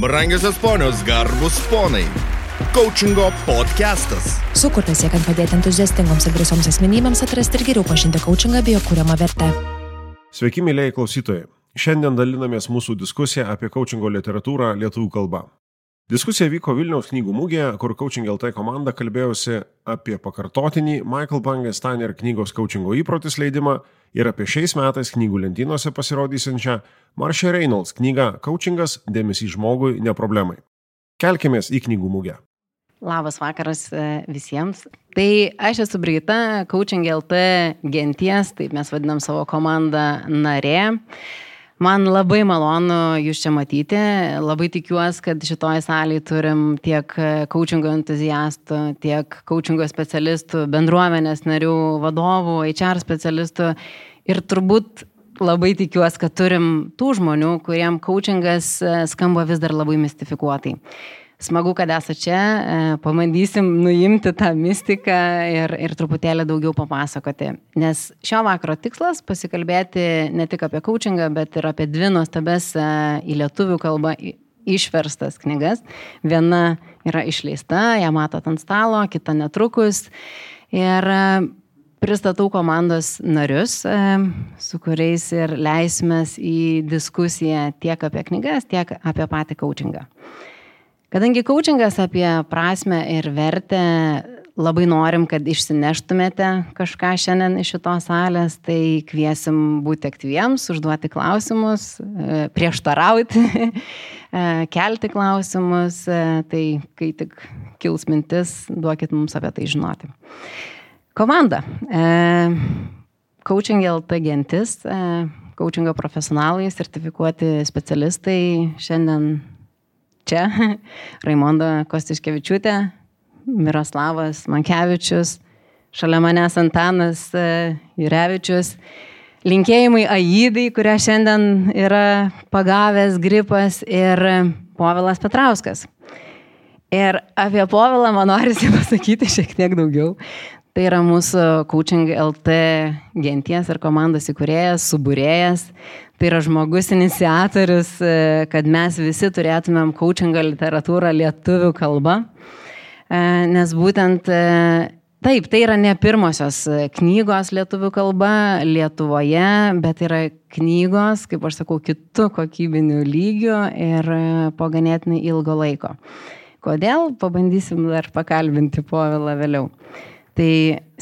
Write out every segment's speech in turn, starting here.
Brangiosios ponios, garbus ponai. Coachingo podcastas. Sukurtas siekiant padėti entuziastingoms ir drąsioms asmenybėms atrasti ir geriau pažinti coachingą bei jo kūriamą vertę. Sveiki, mėlyjei klausytojai. Šiandien dalinamės mūsų diskusiją apie coachingo literatūrą lietuvių kalba. Diskusija vyko Vilniaus knygų mūgėje, kur Coaching LT komanda kalbėjosi apie pakartotinį Michael Bangesteiner knygos coachingo įprotis leidimą ir apie šiais metais knygų lentynose pasirodysiančią Marcia Reynolds knygą Coachingas - dėmesys žmogui, ne problemai. Kelkimės į knygų mūgę. Labas vakaras e, visiems. Tai aš esu Brita, Coaching LT genties, taip mes vadinam savo komandą narė. Man labai malonu jūs čia matyti. Labai tikiuosi, kad šitoje salėje turim tiek coachingo entuziastų, tiek coachingo specialistų, bendruomenės narių, vadovų, HR specialistų. Ir turbūt labai tikiuosi, kad turim tų žmonių, kuriem coachingas skamba vis dar labai mistifikuotai. Smagu, kad esate čia, e, pabandysim nuimti tą mistiką ir, ir truputėlį daugiau papasakoti. Nes šio vakaro tikslas - pasikalbėti ne tik apie coachingą, bet ir apie dvi nuostabes e, į lietuvių kalbą išverstas knygas. Viena yra išleista, ją matot ant stalo, kita netrukus. Ir e, pristatau komandos narius, su kuriais ir leisimės į diskusiją tiek apie knygas, tiek apie patį coachingą. Kadangi coachingas apie prasme ir vertę labai norim, kad išsineštumėte kažką šiandien iš šitos salės, tai kviesim būti aktyviems, užduoti klausimus, e, prieštarauti, e, kelti klausimus, e, tai kai tik kils mintis, duokit mums apie tai žinoti. Komanda. Coaching LT gentis, coachingo profesionalai, sertifikuoti specialistai šiandien čia Raimonda Kostiškevičiūtė, Miroslavas Mankevičius, šalia manęs Antanas e, Jurevičius. Linkėjimai Aidai, kurią šiandien yra pagavęs gripas ir Povilas Petrauskas. Ir apie Povilą man norisi pasakyti šiek tiek daugiau. Tai yra mūsų Coaching LT genties ir komandos įkūrėjas, subūrėjas. Tai yra žmogus iniciatorius, e, kad mes visi turėtumėm coachingo literatūrą lietuvių kalba. E, nes būtent e, Taip, tai yra ne pirmosios knygos lietuvių kalba Lietuvoje, bet yra knygos, kaip aš sakau, kitų kokybinių lygių ir po ganėtinai ilgo laiko. Kodėl? Pabandysim dar pakalbinti povilą vėliau. Tai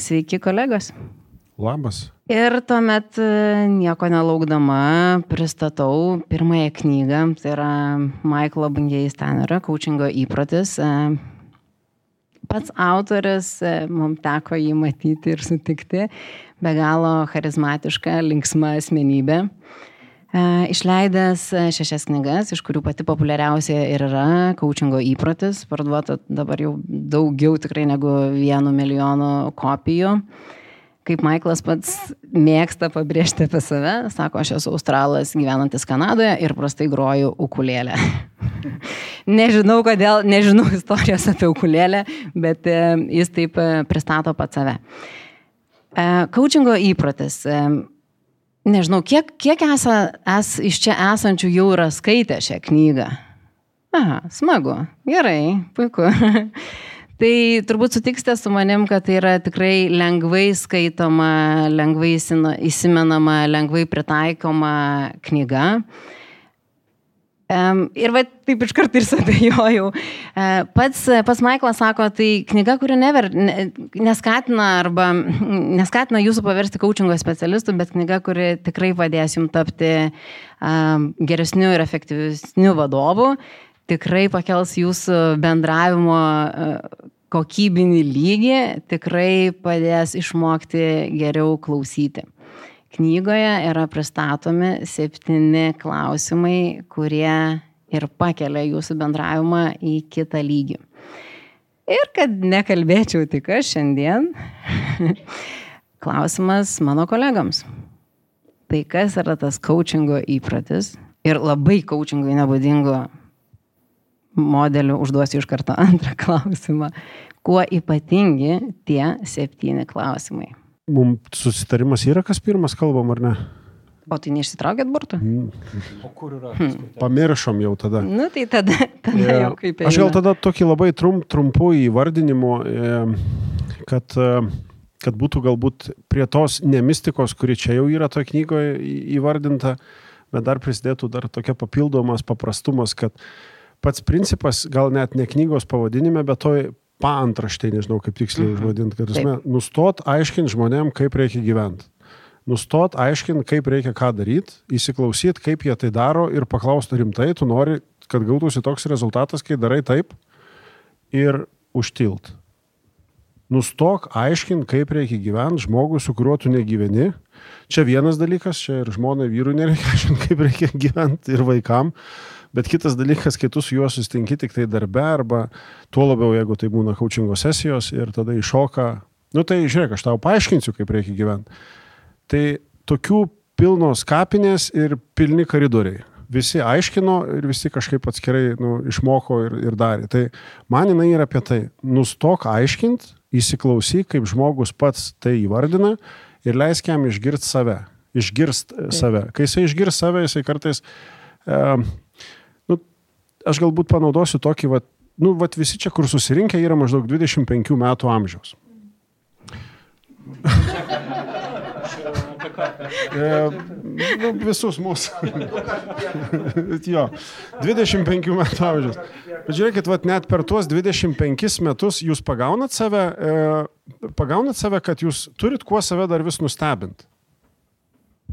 sveiki kolegos. Labas. Ir tuomet e, nieko nelaukdama pristatau pirmąją knygą, tai yra Michaelo Bungėjai Stanerio, coachingo įprotis. E, pats autoris, e, mums teko jį matyti ir sutikti, be galo charizmatiška, linksma asmenybė. Išleidęs šešias knygas, iš kurių pati populiariausia ir yra coachingo įprotis, parduota dabar jau daugiau tikrai negu vienu milijonu kopijų. Kaip Michaelas pats mėgsta pabrėžti apie save, sako, aš esu australas gyvenantis Kanadoje ir prastai groju ukulėlę. nežinau kodėl, nežinau istorijos apie ukulėlę, bet e, jis taip pristato pat save. Coachingo įprotis nežinau, kiek, kiek esa, es, iš čia esančių jau yra skaitę šią knygą? Aha, smagu, gerai, puiku. tai turbūt sutiksite su manim, kad tai yra tikrai lengvai skaitoma, lengvai įsimenama, lengvai pritaikoma knyga. Um, ir va, taip iš karto ir sabėjojau. Uh, pats, pats Maiklas sako, tai knyga, kuri never, ne, neskatina arba neskatina jūsų paversti coachingo specialistų, bet knyga, kuri tikrai padės jums tapti um, geresniu ir efektyvesniu vadovu, tikrai pakels jūsų bendravimo uh, kokybinį lygį, tikrai padės išmokti geriau klausyti. Knygoje yra pristatomi septyni klausimai, kurie ir pakelia jūsų bendravimą į kitą lygį. Ir kad nekalbėčiau tik aš šiandien, klausimas mano kolegams. Tai kas yra tas coachingo įpratis ir labai coachingui nebūdingo modeliu užduosiu iš karto antrą klausimą. Kuo ypatingi tie septyni klausimai? Mums susitarimas yra, kas pirmas kalbam ar ne? O tai neišsitraukėt burtų? O kur yra? Pamiršom jau tada. Nu, tai tada, tada E, jau kaip Aš gal tada tokį labai trum, trumpų įvardinimų, e, kad, e, kad būtų galbūt prie tos nemistikos, kuri čia jau yra toje knygoje įvardinta, bet dar prisidėtų dar tokia papildomas paprastumas, kad pats principas gal net ne knygos pavadinime, bet toj paantraštė, nežinau kaip tiksliai užvadinti, kad Taip. esmė, nustot aiškinti žmonėm, kaip reikia gyventi. Nustot aiškinti, kaip reikia ką daryti, įsiklausyti, kaip jie tai daro ir paklausti rimtai, tu nori, kad gautųsi toks rezultatas, kai darai taip ir užtilt. Nustok aiškinti, kaip reikia gyventi žmogui, su kuriuo tu negyveni. Čia vienas dalykas, čia ir žmonai vyrui nereikia aiškinti, kaip reikia gyventi ir vaikam. Bet kitas dalykas, kai tu su juo susitinki tik tai darbe arba tuo labiau, jeigu tai būna coachingo sesijos ir tada iššoka, nu tai žiūrėk, aš tau paaiškinsiu, kaip reikia gyventi. Tai tokių pilnos kapinės ir pilni koridoriai. Visi aiškino ir visi kažkaip atskirai nu, išmoko ir, ir darė. Tai man jinai yra apie tai. Nustok aiškint, įsiklausyk, kaip žmogus pats tai įvardina ir leisk jam išgirsti save. Išgirst e, save. Kai jisai išgirs save, jisai kartais... E, aš galbūt panaudosiu tokį, vat, nu, vat visi čia, kur susirinkę, yra maždaug 25 metų amžiaus. E, nu, visus mūsų. jo, 25 metų amžiaus. Bet žiūrėkit, vat, net per tuos 25 metus jūs pagaunat save, e, pagaunat save, kad jūs turit kuo save dar vis nustebinti.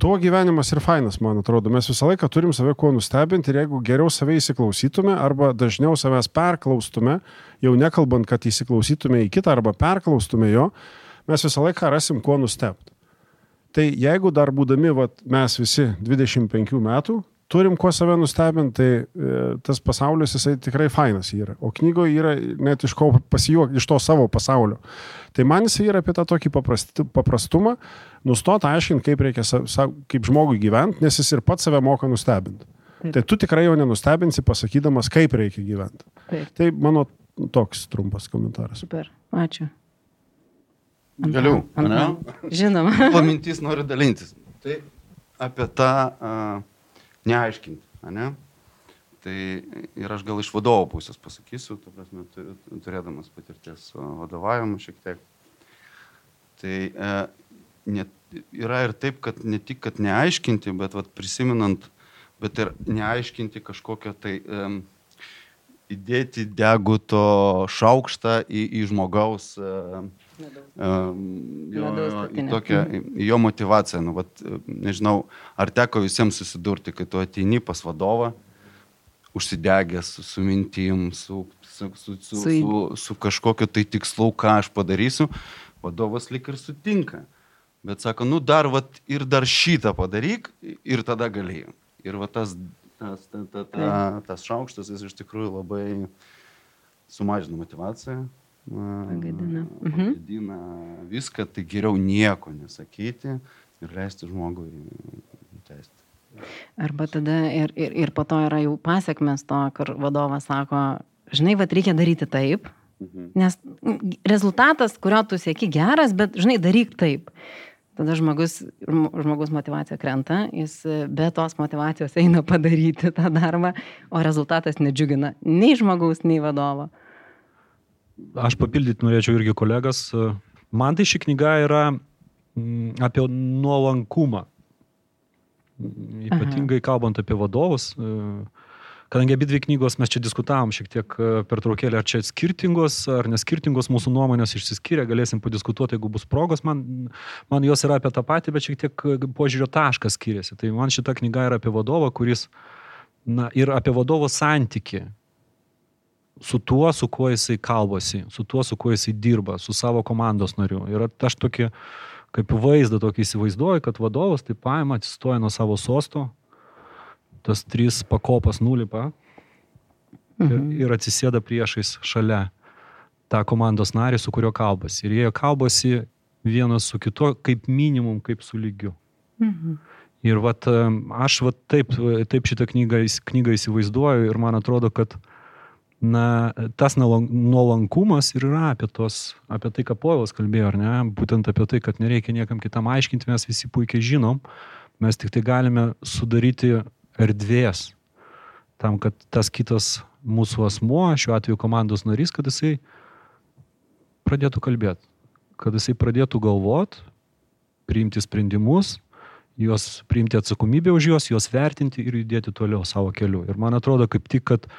Tuo gyvenimas ir fainas, man atrodo. Mes visą laiką turim save kuo nustebinti ir jeigu geriau save įsiklausytume arba dažniau savęs perklaustume, jau nekalbant, kad įsiklausytume į kitą arba perklaustume jo, mes visą laiką rasim kuo nustebti. Tai jeigu dar būdami vat, mes visi 25 metų, turim kuo save nustebinti, tai e, tas pasaulis jisai tikrai fainas yra. O knygoje yra net iš ko pasijuokti, iš to savo pasaulio. Tai man jisai yra apie tą tokį paprastumą, nustot aiškinti, kaip reikia sa, sa, kaip žmogui gyventi, nes jis ir pats save moka nustebinti. Tai tu tikrai jo nenustebinsi pasakydamas, kaip reikia gyventi. Taip. Tai mano toks trumpas komentaras. Super, ačiū. Galiu, Ant- ne? Žinoma. Pamintys noriu dalintis. Tai apie tą uh, neaiškinti, ne? Tai ir aš gal iš vadovo pusės pasakysiu, tu prasme, tu- turėdamas patirties su vadovavimu šiek tiek. Tai uh, net, yra ir taip, kad ne tik, kad neaiškinti, bet vat, prisiminant, bet ir neaiškinti kažkokią tai um, įdėti deguto šaukštą į, į žmogaus um, jo, jo, į tokią, į jo motivaciją. Nu, vat, nežinau, ar teko visiems susidurti, kai tu ateini pas vadovą, užsidegęs su, su mintim, su, su, su, su, Su su, kažkokiu tai tikslu, ką aš padarysiu, vadovas lik ir sutinka. Bet sako, nu dar vat, ir dar šitą padaryk ir tada galėjau. Ir va tas, tas, ta, ta, ta, tas šaukštas jis iš tikrųjų labai sumažina motivaciją. Pagadina. Mhm. Pagadina viską, tai geriau nieko nesakyti ir leisti žmogui tęsti. Arba tada ir, ir, ir po to yra jau pasiekmes to, kur vadovas sako, žinai, vad reikia daryti taip, Mhm. nes rezultatas, kurio tu sieki geras, bet, žinai, daryk taip. Tada žmogus, žmo- žmogus motivacija krenta, jis be tos motivacijos eina padaryti tą darbą, o rezultatas nedžiugina nei žmogaus, nei vadovo. Aš papildyti norėčiau irgi kolegas. Man tai ši knyga yra mm, apie nuolankumą. Ypatingai kalbant apie vadovus. e, Kadangi abi dvi knygos mes čia diskutavom šiek tiek e, per traukėlę, ar čia skirtingos, ar neskirtingos mūsų nuomonės išsiskiria, galėsim padiskutuoti, jeigu bus progos, man, man jos yra apie tą patį, bet šiek tiek e, požiūrio taškas skiriasi. Tai man šita knyga yra apie vadovą, kuris, na, ir apie vadovo santyki su tuo, su kuo jisai kalbasi, su tuo, su kuo jisai dirba, su savo komandos nariu. Ir aš tokį, kaip vaizdą tokį įsivaizduoju, kad vadovas taip paima, atsistoja nuo savo sosto, tas trys pakopas nulipa ir, Mhm. ir atsisėda priešais šalia tą komandos narį, su kuriuo kalbasi. Ir jie kalbasi vienas su kitu, kaip minimum, kaip su lygiu. Mhm. Ir vat, aš vat taip, taip šitą knygą, knygą įsivaizduoju ir man atrodo, kad na, tas nuolan- nuolankumas ir yra apie, tos, apie tai, ką Povilas kalbėjo, ar ne? Būtent apie tai, kad nereikia niekam kitam aiškinti, mes visi puikiai žinom, Mes tik tai galime sudaryti erdvės tam, kad tas kitas mūsų asmuo, šiuo atveju komandos narys, kad jisai pradėtų kalbėti, kad jisai pradėtų galvot, priimti sprendimus, juos priimti atsakomybę už juos, juos vertinti ir judėti toliau savo keliu. Ir man atrodo kaip tik, kad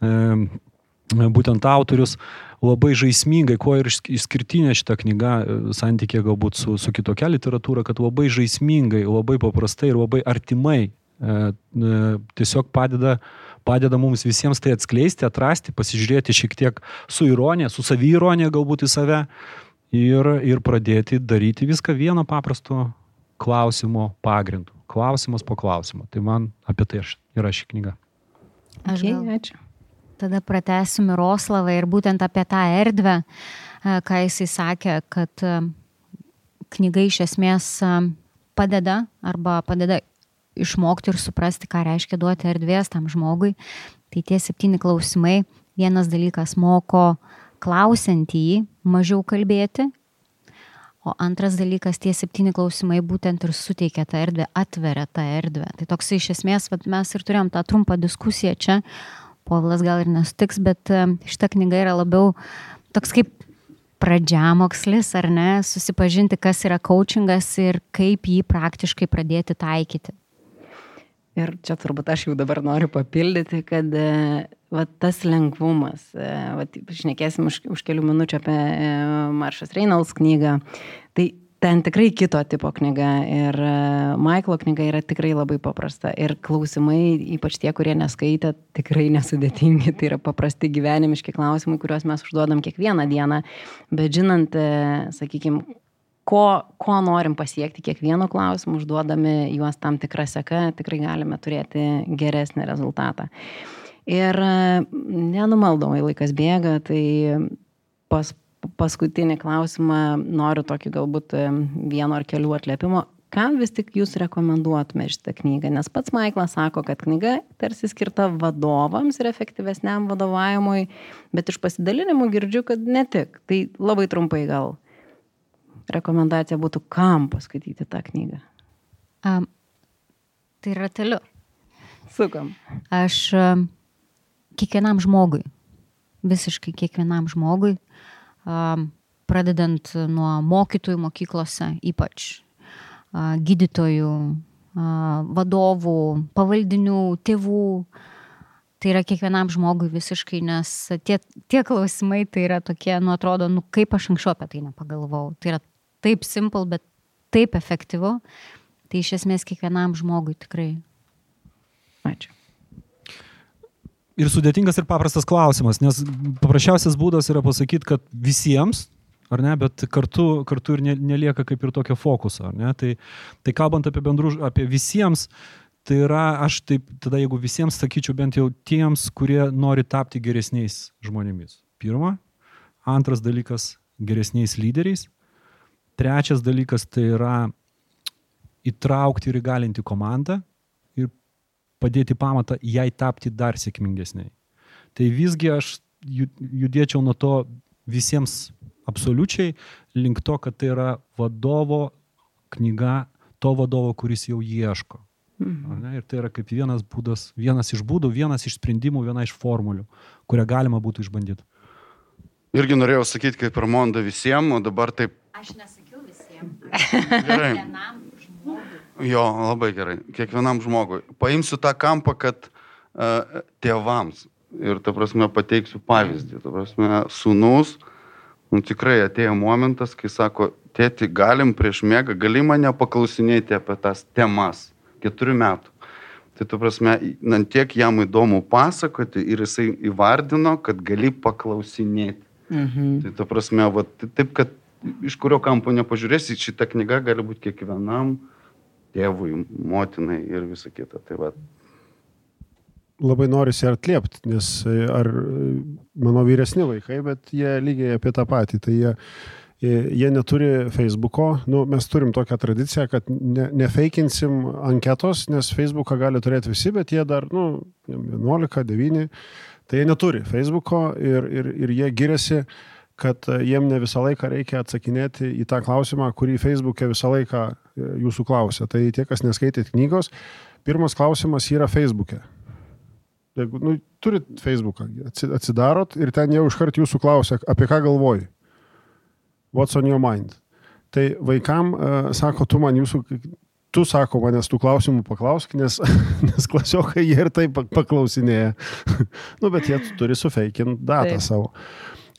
būtent autorius labai žaismingai, kuo ir išskirtinė šita knyga e, santykė galbūt su, su kitokia literatūra, kad labai žaismingai, labai paprastai ir labai artimai e, e, tiesiog padeda padeda mums visiems tai atskleisti, atrasti, pasižiūrėti šiek tiek su ironija, su saviironija galbūt į save ir, ir pradėti daryti viską vieno paprasto klausimo pagrindu. Klausimas po klausimo. Tai man apie tai yra ši knyga. Aš gal... Ačiū. Tada pratęsim Miroslavą ir būtent apie tą erdvę, e, ką jisai sakė, kad e, knyga iš esmės e, padeda arba padeda išmokti ir suprasti, ką reiškia duoti erdvės tam žmogui. Tai tie septyni klausimai. Vienas dalykas moko klausiantį jį mažiau kalbėti. O antras dalykas, tie septyni klausimai būtent ir suteikia tą erdvę, atveria tą erdvę. Tai toks iš esmės, mes ir turėjom tą trumpą diskusiją čia, Povilas gal ir nesutiks, bet e, šita knyga yra labiau toks kaip pradžiamokslis, ar ne, susipažinti, kas yra coachingas ir kaip jį praktiškai pradėti taikyti. Ir čia turbūt aš jau dabar noriu papildyti, kad e, va, tas lengvumas, e, va, šnekėsim už, už kelių minučių apie Maršas Reynolds knygą, tai ten tikrai kito tipo knyga ir e, Maiklo knyga yra tikrai labai paprasta. Ir klausimai, ypač tie, kurie neskaitė, tikrai nesudėtingi, tai yra paprasti gyvenimiški klausimai, kuriuos mes užduodam kiekvieną dieną, bet žinant, e, sakykime, ko, ko norim pasiekti kiekvieno klausimu, užduodami juos tam tikrą seką, tikrai galime turėti geresnį rezultatą. Ir e, nenumaldomai laikas bėga, tai pas paskutinį klausimą noriu tokį galbūt vieno ar kelių atliepimo. Kam vis tik jūs rekomenduotumėte šitą knygą? Nes pats Maiklas sako, kad knyga tarsi skirta vadovams ir efektyvesniam vadovavimui, bet iš pasidalinimų girdžiu, kad ne tik. Tai labai trumpai gal rekomendacija būtų, kam paskaityti tą knygą. Um, tai rateliu. Sukam. Aš um, kiekvienam žmogui, visiškai kiekvienam žmogui pradedant nuo mokytojų mokyklose, ypač gydytojų, vadovų, pavaldinių, tėvų. Tai yra kiekvienam žmogui visiškai, nes tie, tie klausimai tai yra tokie, nu atrodo, nu kaip aš anksčiau apie tai nepagalvojau. Tai yra taip simple, bet taip efektyvu. Tai iš esmės kiekvienam žmogui tikrai. Ačiū ir sudėtingas ir paprastas klausimas, nes paprasčiausias būdas yra pasakyti, kad visiems, ar ne, bet kartu, kartu ir nelieka kaip ir tokio fokuso, ar ne. Tai, tai kalbant apie bendrų, apie visiems, tai yra, aš taip, tada jeigu visiems sakyčiau bent jau tiems, kurie nori tapti geresniais žmonėmis. Pirma. Antras dalykas - geresniais lyderiais. Trečias dalykas tai yra įtraukti ir įgalinti komandą padėti pamatą jai tapti dar sėkmingesniai. Tai visgi aš judėčiau nuo to visiems absoliučiai link to, kad tai yra vadovo knyga to vadovo, kuris jau ieško. Mhm. Ir tai yra kaip vienas būdas, vienas iš būdų, vienas iš sprendimų, viena iš formulių, kurią galima būtų išbandyti. Irgi norėjau sakyti kaip Ramonda visiems, o dabar taip. Aš nesakiau visiems. Gerai. Jo, labai gerai. Kiekvienam žmogui. Paimsiu tą kampą, kad uh, tėvams. Ir, ta prasme, pateiksiu pavyzdį. Ta prasme, sunus, nu, tikrai atėjo momentas, kai sako, tėti, galim prieš mėgą, gali mane paklausinėti apie tas temas. Keturių metų. Tai, tu prasme, na, tiek jam įdomu pasakoti ir jisai įvardino, kad gali paklausinėti. Mhm. Tai, tu prasme, va, taip, kad iš kurio kampo nepažiūrėsi, šita knyga gali būti kiekvienam uh, tėvui, motinai ir visa kita. Tai va. Labai norisi atliepti, nes e, ar e, mano vyresni vaikai, bet jie lygiai apie tą patį. Tai jie, jie neturi Facebooko, nu, mes turim tokią tradiciją, kad ne, nefeikinsim anketos, nes Facebooką gali turėti visi, bet jie dar, nu, 11, 9, tai jie neturi Facebooko ir, ir, ir jie giriasi, kad jiem ne visą laiką reikia atsakinėti į tą klausimą, kurį Facebook'e visą laiką e, jūsų klausia. Tai tie, kas neskaitėt knygos, pirmas klausimas yra Facebook'e. Jeigu nu, turit Facebooką, atsidarot ir ten jau iškart jūsų klausia, apie ką galvoji. What's on your mind? Tai vaikam uh, sako, tu man jūsų, tu sako manęs tų klausimų paklausk, nes, nes klasiokai jie ir taip paklausinėja. nu, bet jie turi sufeikinti datą taip. savo.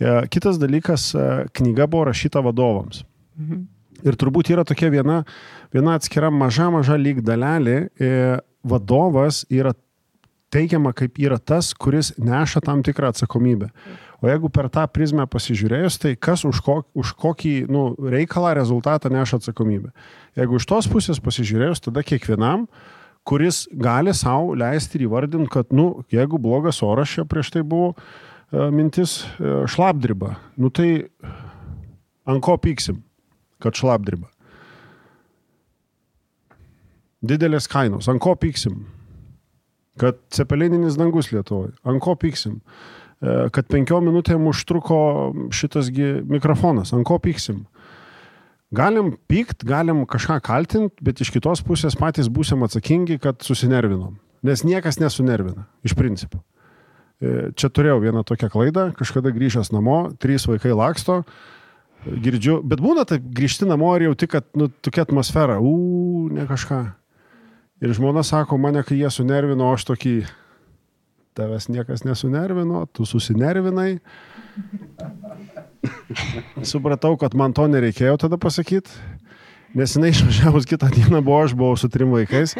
Uh, kitas dalykas, uh, knyga buvo rašyta vadovams. Mhm. Ir turbūt yra tokia viena, viena atskira maža, maža lyg dalelė. E, vadovas yra teigiama kaip yra tas, kuris neša tam tikrą atsakomybę. O jeigu per tą prizmę pasižiūrėjus, tai kas už, ko, už kokį nu, reikalą, rezultatą neša atsakomybę. Jeigu iš tos pusės pasižiūrėjus, tada kiekvienam, kuris gali savo leisti ir įvardinti, kad, nu, jeigu blogas oras čia prieš tai buvo e, mintis e, šlapdriba, nu tai ant ko pyksim, kad šlapdriba. Didelės kainos, ant ko pyksim, kad cepelininis dangus Lietuvoje, ant ko pyksim, e, kad penkiom minutėm užtruko šitasgi mikrofonas, ant ko pyksim. Galim pykt, galim kažką kaltinti, bet iš kitos pusės patys būsim atsakingi, kad susinervinom. Nes niekas nesunervina, iš principo. E, čia turėjau vieną tokią klaidą, kažkada grįžęs namo, trys vaikai laksto, girdžiu, bet būna taip, grįžti namo ir jau tik, kad, nu, tokia atmosfera, u, ne kažką. Ir žmona sako, mane kai jie sunervino, aš tokį, tavęs niekas nesunervino, tu susinervinai. Supratau, kad man to nereikėjo tada pasakyti, nes jinai išvažiavus kitą dieną buvo, aš buvau su trim vaikais.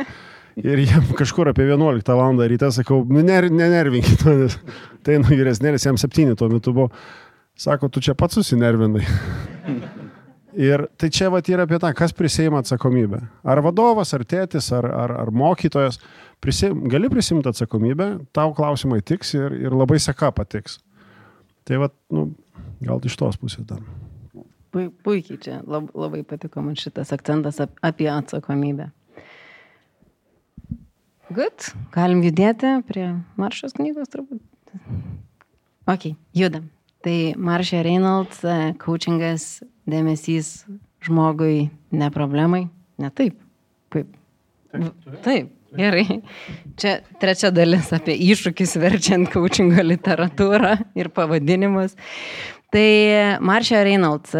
Ir jam kažkur apie 11 val. ryte sakau, nu, ner, nenervinkit manęs. Tai nu vyresnėlis, jam 7 tuo metu buvo. Sako, tu čia pats susinervinai. Ir tai čia vat yra apie tą, kas prisėima atsakomybę. Ar vadovas, ar tėtis, ar, ar, ar mokytojas. Prisim, gali prisimti atsakomybę, tau klausimai tiks ir, ir labai seka patiks. Tai vat, nu, gal iš tos pusės dar. Puikiai čia, lab, labai patiko man šitas akcentas apie atsakomybę. Good, galim judėti prie maršos knygos turbūt. Ok, judam. Tai Maršė Reynolds, coachingas dėmesys žmogui, ne problemai, ne taip. Taip, taip gerai. Čia trečia dalis apie iššūkis verčiant coachingo literatūrą ir pavadinimus. Tai Maršia Reynolds.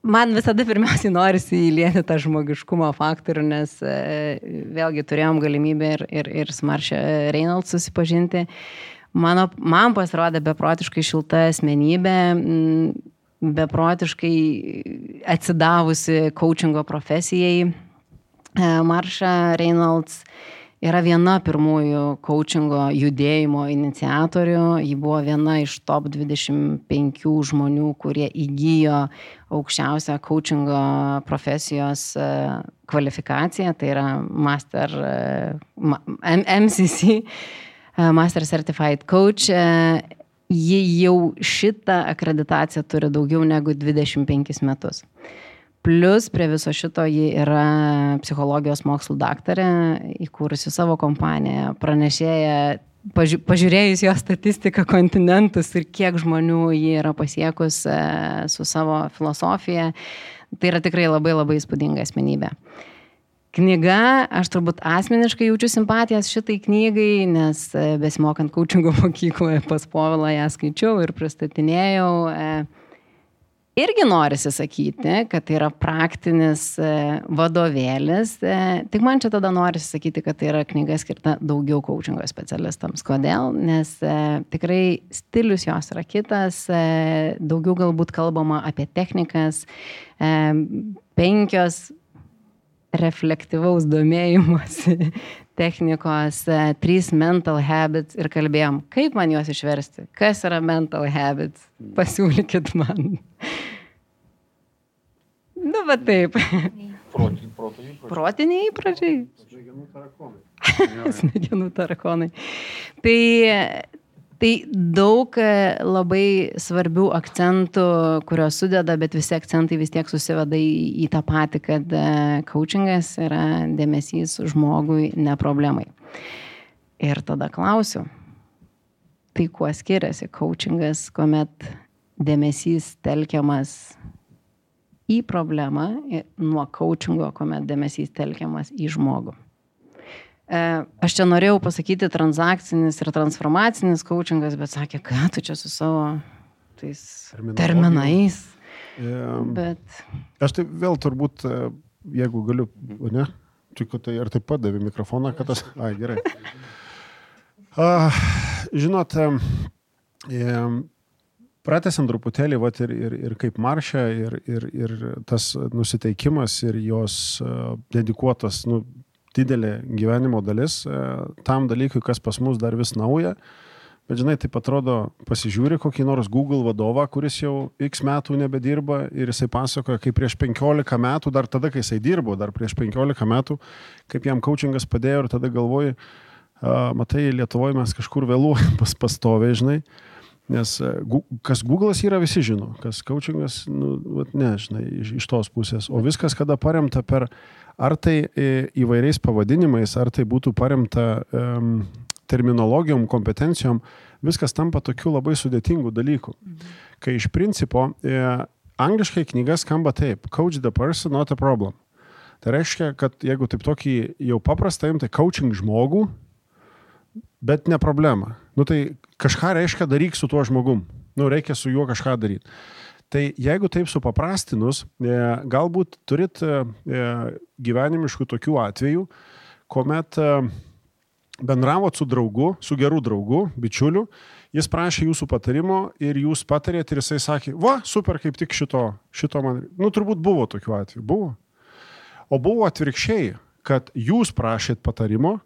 Man visada pirmiausiai norisi įlieti tą žmogiškumo faktorių, nes vėlgi turėjom galimybę ir, ir, ir su Maršia Reynolds susipažinti. Mano, man pasirodė beprotiškai šilta asmenybė, beprotiškai atsidavusi coachingo profesijai. E, Marša Reynolds yra viena pirmųjų coachingo judėjimo iniciatorių. Ji buvo viena iš top 25 žmonių, kurie įgyjo aukščiausią coachingo profesijos e, kvalifikaciją, tai yra Master MCC, e, Master Certified Coach ji jau šitą akreditaciją turi daugiau negu 25 metus. Plus prie viso šito ji yra psichologijos mokslų daktarė, įkūrusi savo kompaniją, pranešėja, pažiūrėjus jo statistiką kontinentus ir kiek žmonių ji yra pasiekus e, su savo filosofija, tai yra tikrai labai labai įspūdinga asmenybė. Knyga, aš turbūt asmeniškai jaučiu simpatijas šitai knygai, nes e, besimokant kočingo mokykloje pas Povilą ją skaičiau ir pristatinėjau. E, irgi norisi sakyti, kad tai yra praktinis e, vadovėlis, tik man čia tada norisi sakyti, kad tai yra knyga skirta daugiau kočingo specialistams. Kodėl? Nes tikrai stilius jos yra kitas, daugiau galbūt kalbama apie technikas, penkios reflektyvaus domėjimosi technikos, e, trys mental habits ir kalbėjom, kaip man juos išversti, kas yra mental habits, pasiūlykit man. nu, va taip. Protiniai įpročiai. Smegenų tarakonai. Smegenų tarakonai. Tai Tai daug e, labai svarbių akcentų, kuriuos sudeda, bet visi akcentai vis tiek susiveda į, į tą patį, kad e, coachingas yra dėmesys žmogui, ne problemai. Ir tada klausiu, tai kuo skiriasi coachingas, kuomet dėmesys telkiamas į problemą, nuo coachingo, kuomet dėmesys telkiamas į žmogų. E, aš čia norėjau pasakyti transakcinis ir transformacinis coachingas, bet sakė, ką tu čia su savo tais terminais. Um, bet... Aš tai vėl turbūt, e, jeigu galiu, ne? Tik tai ar taip pat davė mikrofoną, kad tas... Ai, gerai. Uh, žinot, Pratęsim truputėlį, vat, ir, ir, ir kaip maršia, ir, ir, ir tas nusiteikimas, ir jos uh, dedikuotas, nu, didelė gyvenimo dalis uh, tam dalykui, kas pas mus dar vis nauja. Bet žinai, taip atrodo, pasižiūri kokį nors Google vadovą, kuris jau X metų nebedirba ir jisai pasakoja, kaip prieš 15 metų, dar tada, kai jisai dirbo, dar prieš 15 metų, kaip jam coachingas padėjo ir tada galvoji, matai, Lietuvoje mes kažkur vėluojam pas pastovė, žinai. Nes e, kas Google'as yra, visi žino, kas coachingas, nu, ne, žinai, iš, iš tos pusės. O viskas, kada paremta per ar tai e, įvairiais pavadinimais, ar tai būtų paremta um, terminologijom, kompetencijom, viskas tampa tokiu labai sudėtingu dalyku. Mhm. Kai iš principo e, angliškai knyga skamba taip, coach the person, not a problem. Tai reiškia, kad jeigu taip tokį jau paprastą imti, coaching žmogų, bet ne problema. Nu tai kažką reiškia daryk su tuo žmogum. Nu reikia su juo kažką daryti. Tai jeigu taip supaprastinus, e, galbūt turit e, e, gyvenimiškų tokių atvejų, kuomet bendravot su draugu, su geru draugu, bičiuliu, jis prašė jūsų patarimo ir jūs patarėt ir jisai sakė, va, super, kaip tik šito, šito man. Nu, turbūt buvo tokių atvejų, buvo. O buvo atvirkščiai, kad jūs prašėt patarimo,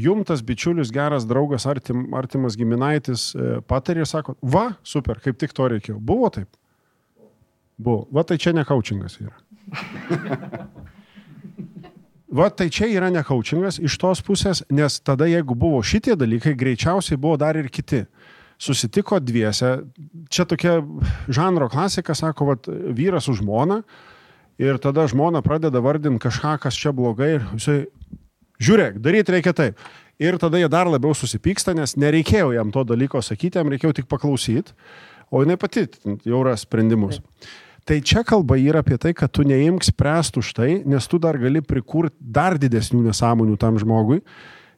jum tas bičiulis, geras draugas, artim, artimas giminaitis patarė ir sako, va, super, kaip tik to reikėjo. Buvo taip? Buvo. Va, tai čia ne coachingas yra. Va, tai čia yra ne coachingas iš tos pusės, nes tada jeigu buvo šitie dalykai, greičiausiai buvo dar ir kiti. Susitiko dviese, čia tokia žanro klasika, sako, va, vyras už žmoną ir tada žmona pradeda vardinti kažką, kas čia blogai ir jisai žiūrėk, daryti reikia taip. Ir tada jie dar labiau susipyksta, nes nereikėjo jam to dalyko sakyti, jam reikėjo tik paklausyti, o jinai pati jau ras sprendimus. Tai čia kalba yra apie tai, kad tu neimk spręsti už tai, nes tu dar gali prikurti dar didesnių nesąmonių tam žmogui,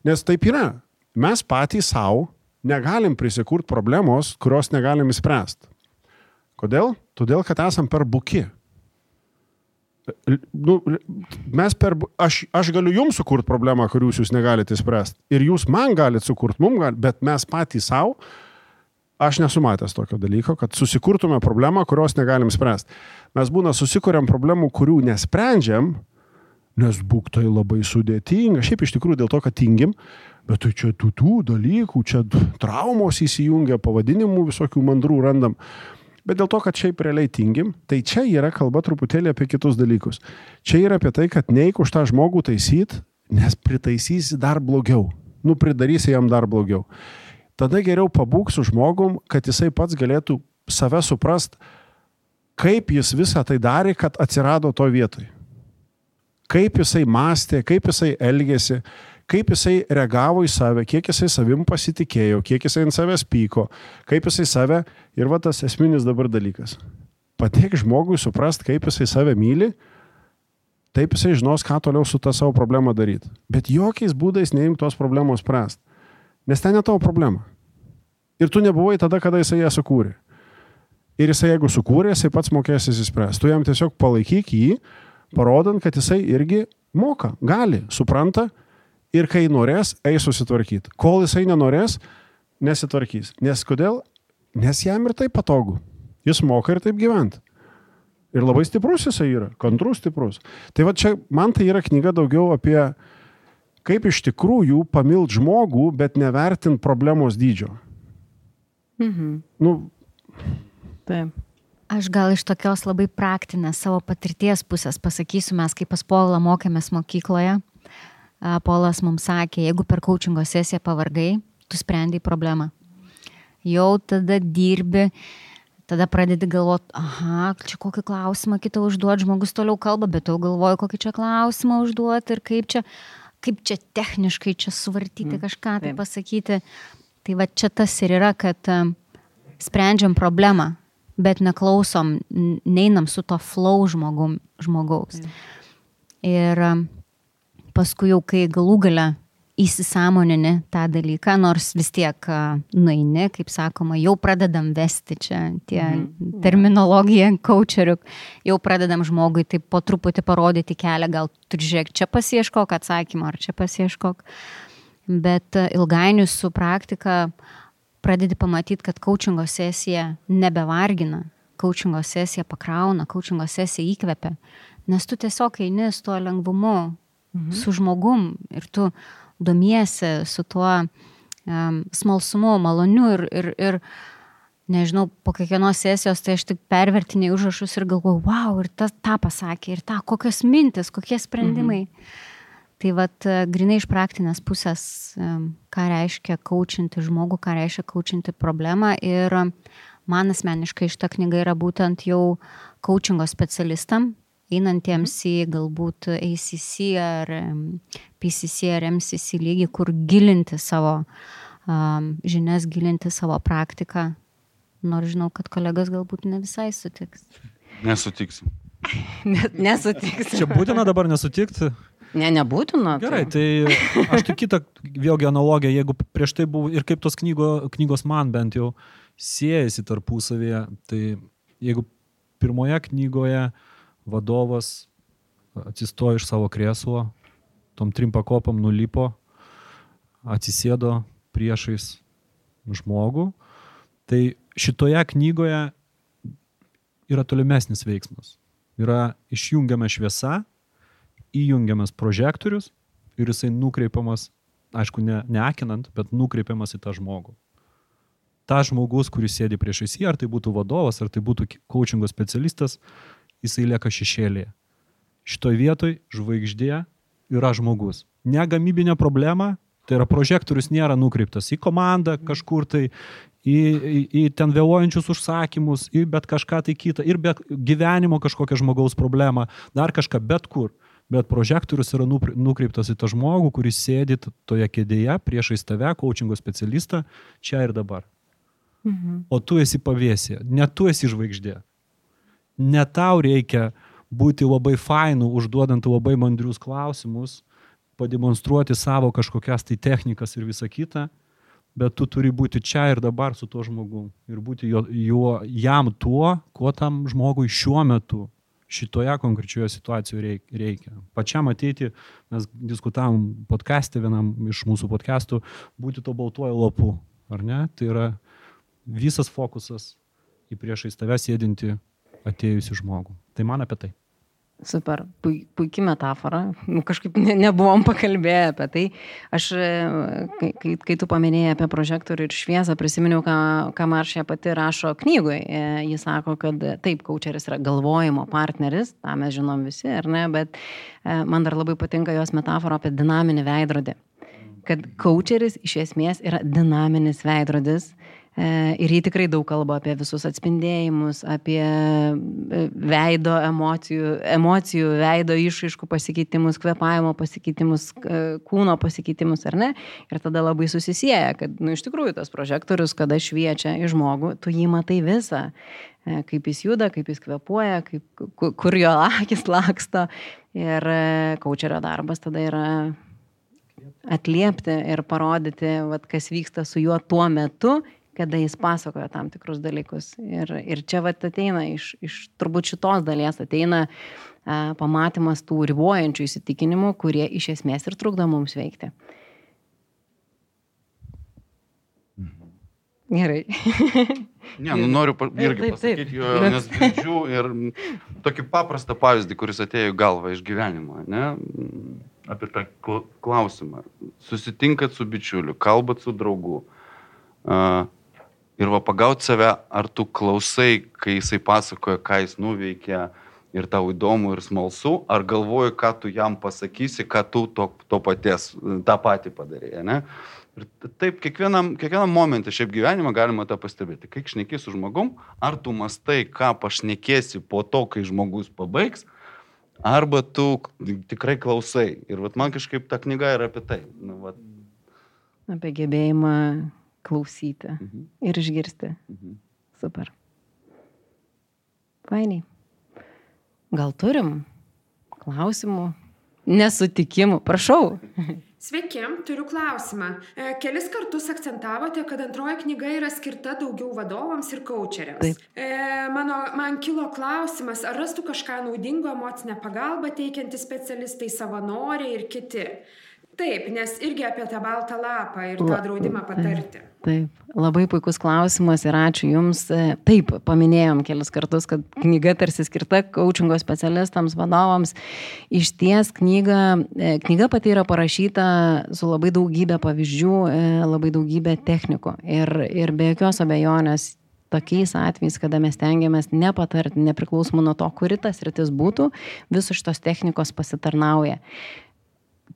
nes taip yra. Mes patys savo negalim prisikurti problemos, kurios negalim įspręsti. Kodėl? Todėl, kad esam per buki nu, mes per, aš, aš galiu jums sukurti problemą, kurių jūs negalite spręsti. Ir jūs man galite sukurti, mum gal, bet mes patys savo, aš nesu matęs tokio dalyko, kad susikurtume problemą, kurios negalim spręsti. Mes būna susikuriam problemų, kurių nesprendžiam, nes būk tai labai sudėtinga. Šiaip iš tikrųjų dėl to, kad tingim, bet tai čia tų, tų dalykų, čia traumos įsijungia, pavadinimų visokių mandrų randam bet dėl to, kad šiaip realiai tingim, tai čia yra kalba truputėlį apie kitus dalykus. Čia yra apie tai, kad neik už tą žmogų taisyt, nes pritaisysi dar blogiau. Nu, pridarysi jam dar blogiau. Tada geriau pabūk su žmogum, kad jisai pats galėtų save suprast, kaip jis visą tai darė, kad atsirado to vietoj. Kaip jisai mąstė, kaip jisai elgėsi, kaip jisai reagavo į save, kiek jisai savim pasitikėjo, kiek jisai ant savęs pyko, kaip jisai save ir va tas esminis dabar dalykas. Padėk žmogui suprast, kaip jisai save myli, taip jisai žinos, ką toliau su tą savo problemą daryti. Bet jokiais būdais neimk tos problemos spręsti. Nes ten ne tavo problema. Ir tu nebuvai tada, kada jisai ją sukūrė. Ir jisai jeigu sukūrė, jisai pats mokės įsispręsti. Tu jam tiesiog palaikyk jį, parodant, kad jisai irgi moka, gali, supranta ir kai norės, eis susitvarkyti. Kol jisai nenorės, nesitvarkys. Nes kodėl? Nes jam ir taip patogu. Jis moka ir taip gyventi. Ir labai stiprus jisai yra, kantrus stiprus. Tai va čia man tai yra knyga daugiau apie kaip iš tikrųjų pamilt žmogų, bet nevertint problemos dydžio. Mhm. Nu, taip. Aš gal iš tokios labai praktinės savo patirties pusės pasakysiu, mes kaip pas Paulą mokėmės mokykloje, Polas mums sakė, jeigu per coachingo sesiją pavargai, tu sprendai problemą. Jau tada dirbi, tada pradedi galvoti, aha, čia kokį klausimą kitą užduoti, žmogus toliau kalba, bet jau galvoju, kokį čia klausimą užduoti ir kaip čia, kaip čia techniškai čia suvartyti mm, kažką tai pasakyti. Tai va čia tas ir yra, kad sprendžiam problemą, bet neklausom, neinam su to flow žmogum, žmogaus. Ir paskui jau, kai galų gale įsisamonini tą dalyką, nors vis tiek nueini, kaip sakoma, jau pradedam vesti čia tie mm. terminologiją coacherių, jau pradedam žmogui taip po truputį parodyti kelią, gal tu žiūrėk, čia pasieškok atsakymą, ar čia pasieškok. Bet ilgainiui su praktika pradedi pamatyti, kad coachingo sesija nebevargina, coachingo sesija pakrauna, coachingo sesija įkvepia, nes tu tiesiog eini su tuo lengvumu, mhm. su žmogum ir tu domiesi su tuo um, smalsumu, maloniu ir, ir, ir nežinau, po kiekvienos sesijos tai aš tik pervertiniai užrašus ir galvoju, wow, ir tas tą pasakė, ir tą, kokios mintis, kokie sprendimai. Mhm. Tai vad, grinai iš praktinės pusės, ką reiškia kaučinti žmogų, ką reiškia kaučinti problemą. Ir man asmeniškai šita knyga yra būtent jau coachingo specialistam, einantiems į galbūt ACC ar PCC ar MCC lygį, kur gilinti savo um, žinias, gilinti savo praktiką. Nors žinau, kad kolegas galbūt ne visai sutiks. Nesutiksim. Nesutiksim. Čia būtina dabar nesutikti. Ne, nebūtina. Gerai, tai aš tik kitą vėlgi analogiją, jeigu prieš tai buvo ir kaip tos knygo, knygos man bent jau siejasi tarpusavėje, tai jeigu pirmoje knygoje uh, vadovas atsistojo iš savo krėslo, tom trim pakopam nulipo, atsisėdo priešais žmogų. Tai šitoje knygoje yra tolimesnis veiksmas. Yra išjungiama šviesa, įjungiamas prožektorius ir jisai nukreipiamas, aišku, ne, neakinant, bet nukreipiamas į tą žmogų. Ta žmogus, kuris sėdi priešais jį, ar tai būtų vadovas, ar tai būtų coachingo specialistas, jisai lieka šešėlėje. Šitoje vietoje žvaigždė yra žmogus. Ne gamybinė problema, tai yra prožektorius nėra nukreiptas į komandą kažkur tai, į, į, į ten vėluojančius užsakymus, į bet kažką tai kitą, ir bet gyvenimo kažkokią žmogaus problemą, dar kažką bet kur. Bet prožektorius yra nukreiptas į tą žmogų, kuris sėdi toje kėdėje priešais tave, coachingo specialistą, čia ir dabar. Mhm. O tu esi pavėsė, ne tu esi žvaigždė ne tau reikia būti labai fainu, užduodant labai mandrius klausimus, pademonstruoti savo kažkokias tai technikas ir visa kita, bet tu turi būti čia ir dabar su tuo žmogu ir būti jo, jo, jam tuo, ko tam žmogui šiuo metu šitoje konkrečioje situacijoje reikia. Pačiam ateiti, mes diskutavom podcast'e vienam iš mūsų podcast'ų, būti to baltuoju lapu, ar ne? Tai yra visas fokusas į priešais tave sėdinti atėjusi žmogų. Tai man apie tai. Super, puikia metafora, nu, kažkaip ne, nebuvom pakalbėję apie tai. Aš, e, kai, kai tu paminėjai apie prožektorių ir šviesą, prisiminiau, ką, ką Maršė pati rašo knygoje. Jis sako, kad taip, kaučeris yra galvojimo partneris, tą mes žinom visi, ar ne, bet e, man dar labai patinka jos metafora apie dinaminį veidrodį. Kad kaučeris iš esmės yra dinaminis veidrodis ir jį tikrai daug kalba apie visus atspindėjimus, apie e, veido emocijų, emocijų veido išaiškų pasikeitimus, kvepavimo pasikeitimus, e, kūno pasikeitimus, ar ne? Ir tada labai susisieja, kad, nu, iš tikrųjų tas prožektorius, kada šviečia į žmogų, tu jį matai visą kaip jis juda, kaip jis kvepuoja, kaip, kur jo akis laksto. Ir kaučerio darbas tada yra atliepti ir parodyti, vat, kas vyksta su juo tuo metu kada jis pasakoja tam tikrus dalykus. Ir, ir čia vat ateina iš, iš turbūt šitos dalies ateina a, pamatymas tų ribojančių įsitikinimų, kurie iš esmės ir trukdo mums veikti. Gerai. ne, nu noriu pa, irgi taip, pasakyti, taip. jo, nes girdžiu ir tokį paprastą pavyzdį, kuris atėjo į galvą iš gyvenimo, ne, apie tą klausimą. Susitinkat su bičiuliu, kalbat su draugu. Uh, ir va pagauti save, ar tu klausai, kai jisai pasakoja, ką jis nuveikė ir tau įdomu ir smalsu, ar galvoji, ką tu jam pasakysi, ką tu to, to paties, tą patį padarėjai, ne? Ir taip, kiekvienam, kiekvienam momentui šiaip gyvenime galima tą pastebėti. Kai šneki su žmogum, ar tu mastai, ką pašnekėsi po to, kai žmogus pabaigs, arba tu tikrai klausai. Ir vat, man kažkaip ta knyga yra apie tai. Nu, vat. Apie gebėjimą klausyti mhm. ir išgirsti. Mhm. Super. fainiai. Gal turim klausimų, nesutikimų? Prašau. Sveiki, turiu klausimą. E, kelis kartus akcentavote, kad antroji knyga yra skirta daugiau vadovams ir. Taip. E, mano, man kilo klausimas, ar rastų kažką naudingo emocinę pagalbą teikiantys specialistai, savanoriai ir kiti. Taip, nes irgi apie tą baltą lapą ir tą draudimą patarti. Taip, labai puikus klausimas ir ačiū Jums. E, taip, paminėjom kelis kartus, kad knyga tarsi skirta coachingo specialistams, vadovams. Iš ties knyga, e, knyga pati yra parašyta su labai daugybė pavyzdžių, e, labai daugybė technikų. Ir, ir be jokios abejonės tokiais atvejais, kada mes tengiamės nepatarti, nepriklausomai nuo to, kuri tas rytis būtų, visos šitos technikos pasitarnauja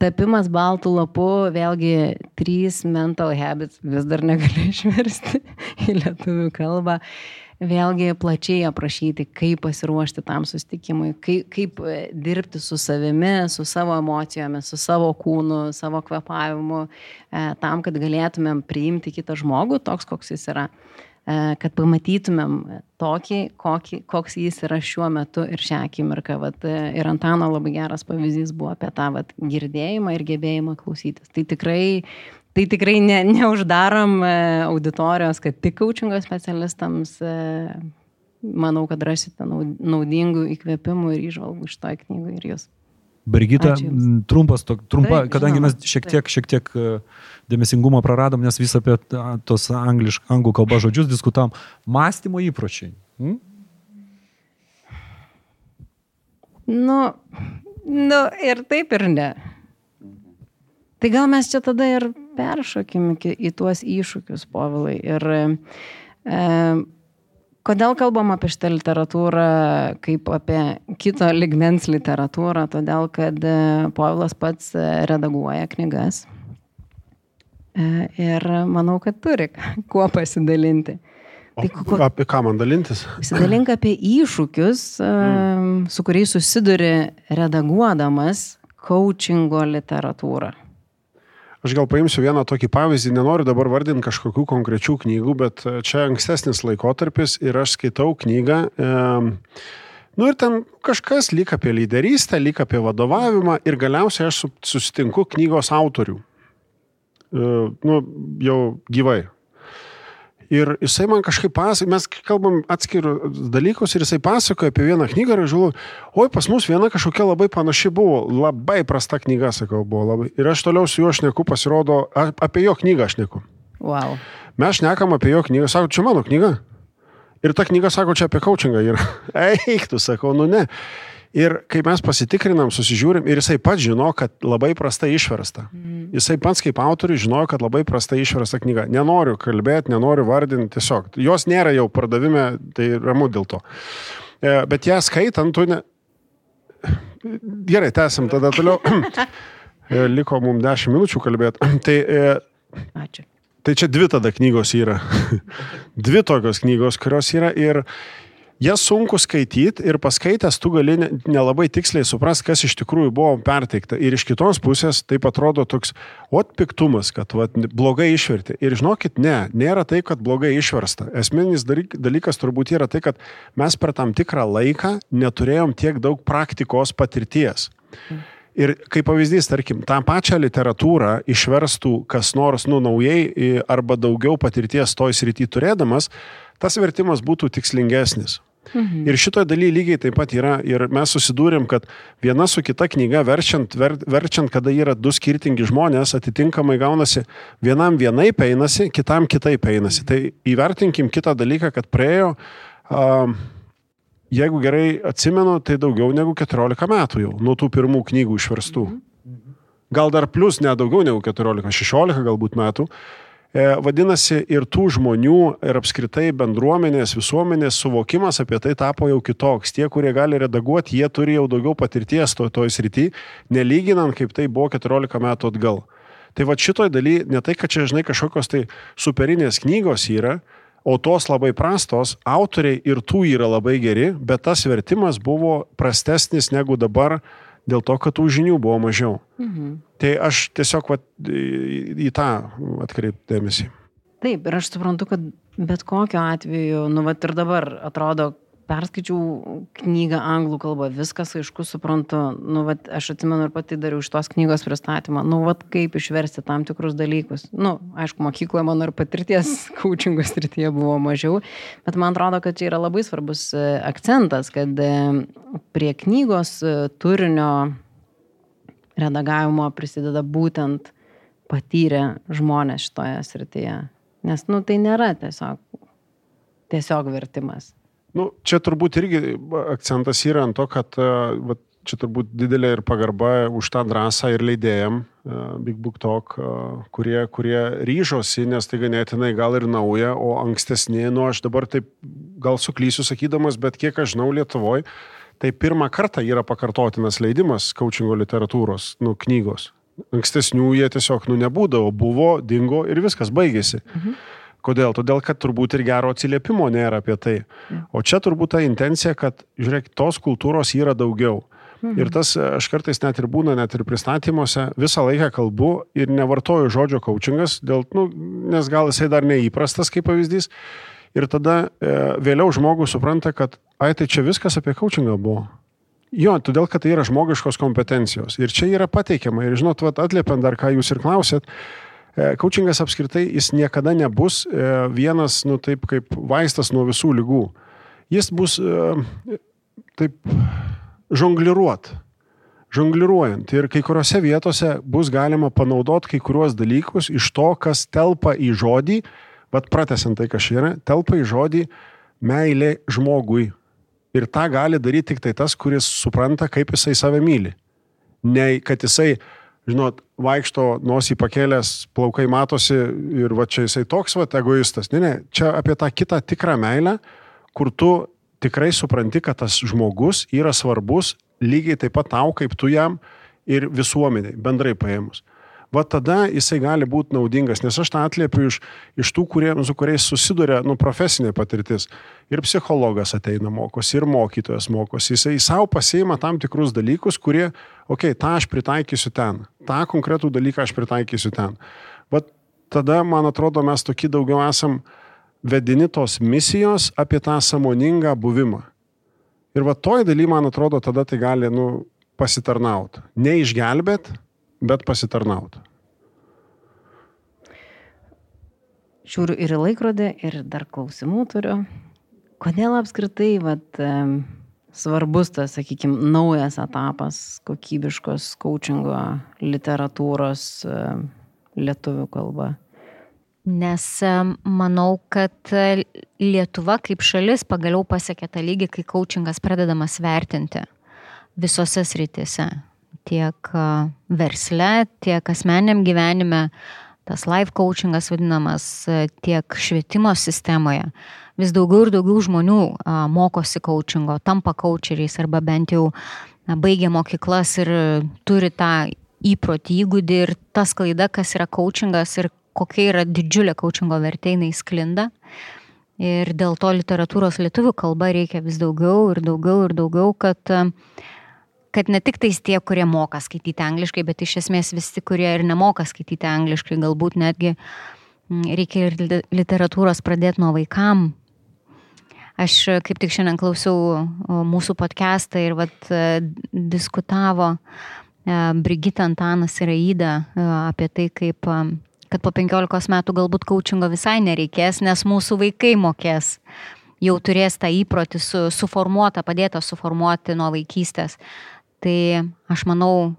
tapimas baltų lapu, vėlgi trys mental habits, vis dar negaliu išversti į lietuvių kalbą. Vėlgi plačiai aprašyti, kaip pasiruošti tam sustikimui, kaip, kaip e, dirbti su savimi, su savo emocijomis, su savo kūnu, savo kvepavimu, e, tam, kad galėtumėm priimti kitą žmogų toks, koks jis yra. E, kad pamatytumėm tokį, kokį, koks jis yra šiuo metu ir šią akimirką. Vat, e, ir Antano labai geras pavyzdys buvo apie tą vat, girdėjimą ir gebėjimą klausytis. Tai tikrai, tai tikrai ne, neuždarom e, auditorijos, kad tik coachingo specialistams. Manau, kad rasite naudingų įkvėpimų ir išvalgų iš to knygų ir jūs. Brigita, trumpas, to, trumpa, Taip, kadangi žinoma, mes šiek tiek, šiek tiek e, dėmesingumo praradom, nes vis apie tos anglišk, anglų kalbą žodžius diskutavom. Mąstymo įpročiai. Hmm? Nu, nu, ir taip ir ne. Tai gal mes čia tada ir peršokim į tuos iššūkius, povilai. Ir e, Kodėl kalbam apie šitą literatūrą kaip apie kito ligmens literatūrą? Todėl, kad e, Povilas pats e, redaguoja knygas. E, ir manau, kad turi kuo pasidalinti. Tai, ko, apie ką man dalintis? Pasidalink apie iššūkius, mm. su kuriais susiduri redaguodamas coachingo literatūrą. Aš gal paimsiu vieną tokį pavyzdį, nenoriu dabar vardinti kažkokių konkrečių knygų, bet e, čia ankstesnis laikotarpis ir aš skaitau knygą. E, nu ir ten kažkas lyg apie lyderystę, lyg apie vadovavimą ir galiausiai aš susitinku knygos autorių. E, nu, jau gyvai, Ir jisai man kažkaip pasakoja, mes kalbam atskirus dalykus ir jisai pasakoja apie vieną knygą ir aš žinau, oi pas mus viena kažkokia labai panaši buvo, labai prasta knyga, sakau, buvo labai. Ir aš toliau su juo šneku, pasirodo, apie jo knygą aš šneku. Wow. Mes šnekam apie jo knygą, sako, čia mano knyga. Ir ta knyga sako, čia apie coachingą yra. Eik, tu sakau, nu ne. Ir kai mes pasitikrinam, susižiūrim, ir jisai pats žino, kad labai prastai išversta. Mm. Jisai pats kaip autorius žinojo, kad labai prastai išversta knyga. Nenoriu kalbėti, nenoriu vardinti, tiesiog. Jos nėra jau pardavime, tai ramu dėl to. E, bet ją skaitant, tu ne... Gerai, tęsim tada toliau. E, liko mums 10 minučių kalbėti. Tai, e, Ačiū. Tai čia dvi tada knygos yra. dvi tokios knygos, kurios yra ir jas sunku skaityti ir paskaitęs tu gali nelabai tiksliai suprast, kas iš tikrųjų buvo perteikta. Ir iš kitos pusės taip atrodo toks, o piktumas, kad vat, blogai išverti. Ir žinokit, ne, nėra taip, kad blogai išversta. Esminis dalykas turbūt yra tai, kad mes per tam tikrą laiką neturėjom tiek daug praktikos patirties. Ir kaip pavyzdys, tarkim, tą pačią literatūrą išverstų kas nors, nu, naujai arba daugiau patirties toj srity turėdamas, tas vertimas būtų tikslingesnis. Mhm. Ir šitoje dalyje lygiai taip pat yra ir mes susidūrėm, kad viena su kita knyga verčiant, ver, verčiant, kada yra du skirtingi žmonės, atitinkamai gaunasi, vienam vienaip einasi, kitam kitaip einasi. Tai įvertinkim kitą dalyką, kad praėjo, uh, jeigu gerai atsimenu, tai daugiau negu 14 metų jau nuo tų pirmų knygų išverstų. Mhm. Gal dar plus, ne daugiau negu 14, 16 galbūt metų. Uh, vadinasi, ir tų žmonių, ir apskritai bendruomenės, visuomenės suvokimas apie tai tapo jau kitoks. Tie, kurie gali redaguoti, jie turi jau daugiau patirties to, toj srity, nelyginant, kaip tai buvo 14 metų atgal. Tai va šitoj daly, ne tai, kad čia, žinai, kažkokios tai superinės knygos yra, o tos labai prastos, autoriai ir tų yra labai geri, bet tas vertimas buvo prastesnis negu dabar dėl to, kad tų žinių buvo mažiau. Mhm. Tai aš tiesiog vat, į, į tą atkreipdėmėsi. Taip, ir aš suprantu, kad bet kokiu atveju, nu, vat ir dabar atrodo, perskaičiau knygą anglų kalba, viskas aišku, suprantu, nu, vat, aš atsimenu ir pati dariau iš tos knygos pristatymą, nu, vat, kaip išversti tam tikrus dalykus. Nu, aišku, mokykloje mano ir patirties coachingo srityje buvo mažiau, bet man atrodo, kad čia yra labai svarbus e, akcentas, kad e, prie knygos e, turinio redagavimo prisideda būtent patyrę žmonės šitoje srityje. Nes, nu, tai nėra tiesiog, tiesiog vertimas. Nu, čia turbūt irgi akcentas yra ant to, kad va, čia turbūt didelė ir pagarba už tą drąsą ir leidėjim Big Book Talk, kurie, kurie ryžosi, nes tai ganėtinai gal ir nauja, o ankstesnė, nu aš dabar taip gal suklysiu sakydamas, bet kiek aš žinau Lietuvoje, tai pirmą kartą yra pakartotinas leidimas coachingo literatūros, nu, knygos. Ankstesnių jie tiesiog, nu, nebūdavo, buvo, dingo ir viskas baigėsi. Mhm. Kodėl? Todėl, kad turbūt ir gero atsiliepimo nėra apie tai. O čia turbūt ta intencija, kad, žiūrėk, tos kultūros yra daugiau. Mhm. Ir tas, aš kartais net ir būna, net ir pristatymuose, visą laiką kalbu ir nevartoju žodžio coachingas, dėl, nu, nes gal jisai dar neįprastas kaip pavyzdys. Ir tada e, vėliau žmogus supranta, kad, ai, tai čia viskas apie coachingą buvo. Jo, todėl, kad tai yra žmogiškos kompetencijos. Ir čia yra pateikiama. Ir žinot, vat, atliepiant dar, ką jūs ir klausėt, E, apskritai jis niekada nebus e, vienas, nu taip kaip vaistas nuo visų lygų. Jis bus e, taip žongliruot. Žongliruojant. Ir kai kuriuose vietose bus galima panaudoti kai kuriuos dalykus iš to, kas telpa į žodį, bet pratesiant tai, kas yra, telpa į žodį meilė žmogui. Ir tą gali daryti tik tai tas, kuris supranta, kaip jisai save myli. Ne, kad jisai žinot, vaikšto nosį pakėlęs, plaukai matosi ir va čia jisai toks va egoistas. Ne, ne, čia apie tą kitą tikrą meilę, kur tu tikrai supranti, kad tas žmogus yra svarbus lygiai taip pat tau, kaip tu jam ir visuomeniai, bendrai paėmus va tada jisai gali būti naudingas, nes aš tą atliepiu iš, iš tų, kurie, su kuriais susiduria nu, profesinė patirtis. Ir psichologas ateina mokosi, ir mokytojas mokosi. Jisai savo pasieima tam tikrus dalykus, kurie, okei, okay, tą aš pritaikysiu ten, tą konkretų dalyką aš pritaikysiu ten. Bet tada, man atrodo, mes tokie daugiau esam vedini tos misijos apie tą samoningą buvimą. Ir va toj daly, man atrodo, tada tai gali, nu, pasitarnauti. Neišgelbėt, bet pasitarnauti. Žiūriu ir į laikrodį, ir dar klausimų turiu. Kodėl apskritai vat, svarbus tas, sakykime, naujas etapas kokybiškos coachingo literatūros lietuvių kalba? Nes manau, kad Lietuva kaip šalis pagaliau pasiekė tą lygį, kai coachingas pradedamas vertinti visose srityse tiek versle, tiek asmeniam gyvenime, tas life coachingas vadinamas, tiek švietimo sistemoje. Vis daugiau ir daugiau žmonių mokosi coachingo, tampa coacheriais arba bent jau baigia mokyklas ir turi tą įprotį, įgūdį ir tas klaida, kas yra coachingas ir kokia yra didžiulė coachingo vertė, jinai sklinda. Ir dėl to literatūros lietuvių kalba reikia vis daugiau ir daugiau ir daugiau, kad uh, kad ne tik tais tie, kurie moka skaityti angliškai, bet iš esmės visi, kurie ir nemoka skaityti angliškai, galbūt netgi mm, reikia ir literatūros pradėti nuo vaikam. Aš kaip tik šiandien klausiau mūsų podcastą ir vat, e, diskutavo e, Brigita Antanas ir Aida e, apie tai, kaip, kad po 15 metų galbūt coachingo visai nereikės, nes mūsų vaikai mokės jau turės tą įprotį su, suformuotą, padėtą suformuoti nuo vaikystės. Tai aš manau,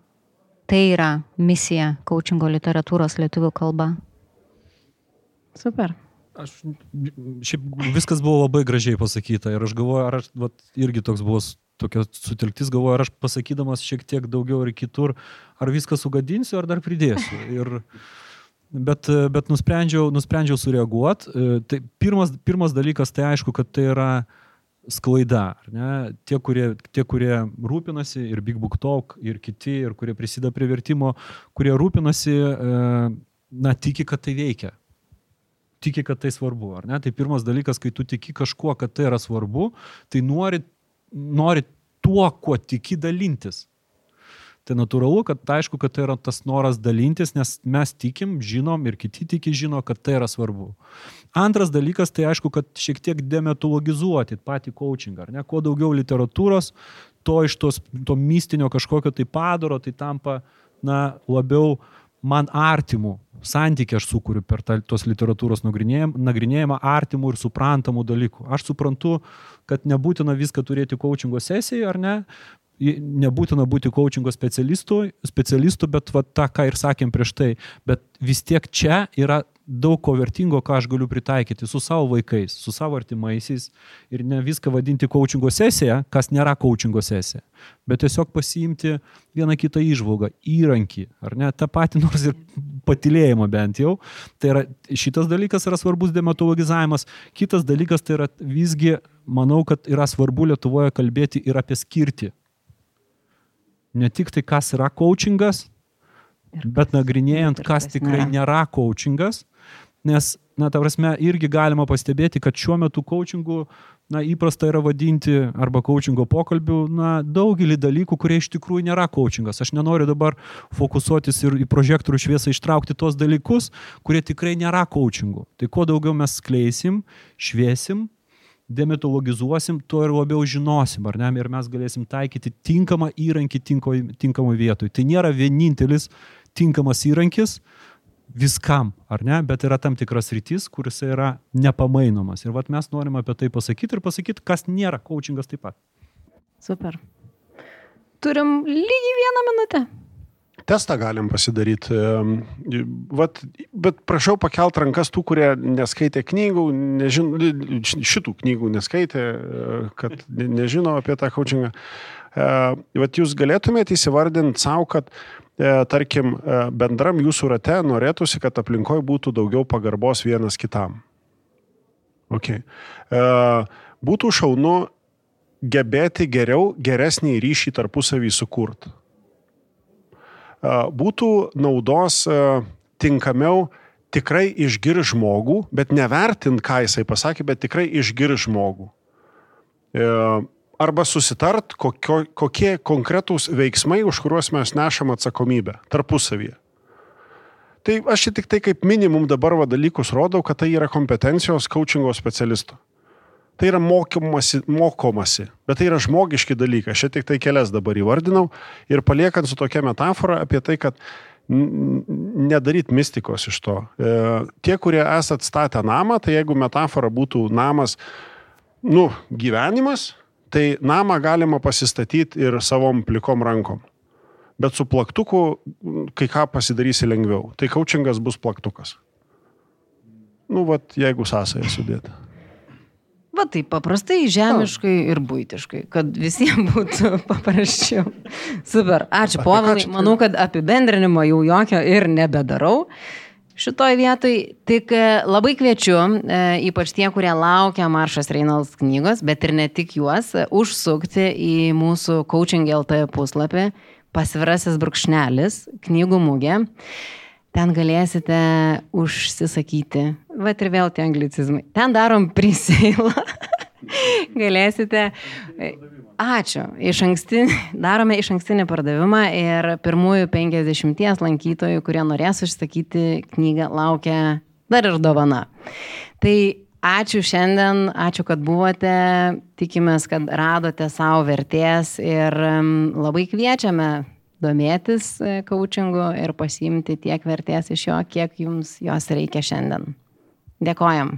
tai yra misija coachingo literatūros lietuvių kalba. Super. Aš, šiaip viskas buvo labai gražiai pasakyta ir aš galvoju, ar aš vat, irgi toks buvo tokia sutelktis, galvoju, ar aš pasakydamas šiek tiek daugiau ir kitur, ar viską sugadinsiu, ar dar pridėsiu. Ir, bet, bet nusprendžiau, nusprendžiau sureaguoti. Tai pirmas, pirmas dalykas, tai aišku, kad tai yra uh, sklaida. Tie kurie, tie, kurie rūpinasi ir Big Book Talk, ir kiti, ir kurie prisideda prie vertimo, kurie rūpinasi, e, na, tiki, kad tai veikia. Tiki, kad tai svarbu, ar ne? Tai pirmas dalykas, kai tu tiki kažkuo, kad tai yra svarbu, tai nori, nori tuo, kuo tiki dalintis. Tai natūralu, kad tai aišku, kad tai yra tas noras dalintis, nes mes tikim, žinom ir kiti tiki žino, kad tai yra svarbu. Antras dalykas, tai aišku, kad šiek tiek demetologizuoti patį coachingą, ar ne? Kuo daugiau literatūros, to iš tos, to mistinio kažkokio tai padaro, tai tampa, na, labiau man artimų santykį aš sukūriu per tą, tos literatūros nagrinėjimą artimų ir suprantamų dalykų. Aš suprantu, kad nebūtina viską turėti coachingo sesijai, ar ne, nebūtina būti coachingo specialistu, specialistu bet va, tą, ką ir sakėm prieš tai, bet vis tiek čia yra daug ko vertingo, ką aš galiu pritaikyti su savo vaikais, su savo artimaisiais ir ne viską vadinti coachingo sesija, kas nėra coachingo sesija, bet tiesiog pasiimti vieną kitą išvalgą, įrankį, ar ne, tą patį nors ir patilėjimą bent jau. Tai yra, šitas dalykas yra svarbus dematologizavimas, kitas dalykas tai yra visgi, manau, kad yra svarbu Lietuvoje kalbėti ir apie skirti ne tik tai, kas yra coachingas, bet nagrinėjant, kas tikrai nėra coachingas, nes, na, ta prasme, irgi galima pastebėti, kad šiuo metu coachingu, na, įprasta yra vadinti arba coachingo pokalbių, na, daugelį dalykų, kurie iš tikrųjų nėra coachingas. Aš nenoriu dabar fokusuotis ir į prožektorių šviesą ištraukti tos dalykus, kurie tikrai nėra coachingu. Tai kuo daugiau mes skleisim, šviesim, demetologizuosim, tuo ir labiau žinosim, ar ne, ir mes galėsim taikyti tinkamą įrankį tinko, tinkamą vietoj. Tai nėra vienintelis tinkamas įrankis viskam, ar ne, bet yra tam tikras rytis, kuris yra nepamainomas. Ir vat mes norim apie tai pasakyti ir pasakyti, kas nėra coachingas taip pat. Super. Turim lygiai vieną minutę testą galim pasidaryti. Vat, bet prašau pakelt rankas tų, kurie neskaitė knygų, nežin, šitų knygų neskaitė, kad nežino apie tą coachingą. E, vat jūs galėtumėte įsivardinti savo, kad e, tarkim, e, bendram jūsų rate norėtųsi, kad aplinkoje būtų daugiau pagarbos vienas kitam. Okay. Būtų šaunu gebėti geriau, geresnį ryšį tarpusavį sukurti būtų naudos tinkamiau tikrai išgir žmogų, bet nevertint, ką jisai pasakė, bet tikrai išgir žmogų. E, arba susitart, kokio, kokie konkretūs veiksmai, už kuriuos mes nešam atsakomybę tarpusavyje. Tai aš tik tai kaip minimum dabar va dalykus rodau, kad tai yra kompetencijos coachingo specialisto. Tai yra mokymasi, mokomasi, bet tai yra žmogiški dalykai. Aš tik tai kelias dabar įvardinau ir paliekant su tokia metafora apie tai, kad nedaryt mistikos iš to. E, tie, kurie esat statę namą, tai jeigu metafora būtų namas, nu, gyvenimas, tai namą galima pasistatyti ir savom plikom rankom. Bet su plaktuku kai ką pasidarysi lengviau. Tai coachingas bus plaktukas. Nu, vat, jeigu sąsąją sudėti. Va taip paprastai, žemiškai ir būtiškai, kad visiems būtų paprasčiau. Super, ačiū povilai, manau, kad apibendrinimo jau jokio ir nebedarau. Šitoj vietoj tik e, labai kviečiu, e, ypač tie, kurie laukia Maršas Reinals knygos, bet ir ne tik juos, užsukti į mūsų Coaching LT puslapį, pasvirasis brūkšnelis, knygų mūgė. Ten galėsite užsisakyti. Vat ir vėl tie anglicizmai. Ten darom priseilą. galėsite. Ačiū. Iš ankstinį, darome iš ankstinį pardavimą ir pirmųjų 50 lankytojų, kurie norės užsakyti knygą, laukia dar ir dovana. Tai ačiū šiandien, ačiū, kad buvote, tikimės, kad radote savo vertės ir labai kviečiame domėtis coachingu ir pasiimti tiek vertės iš jo, kiek jums jos reikia šiandien. Dėkojam.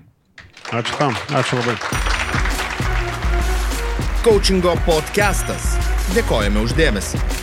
Ačiū tam, ačiū labai. Coachingo podcastas. Dėkojame uždėmesi.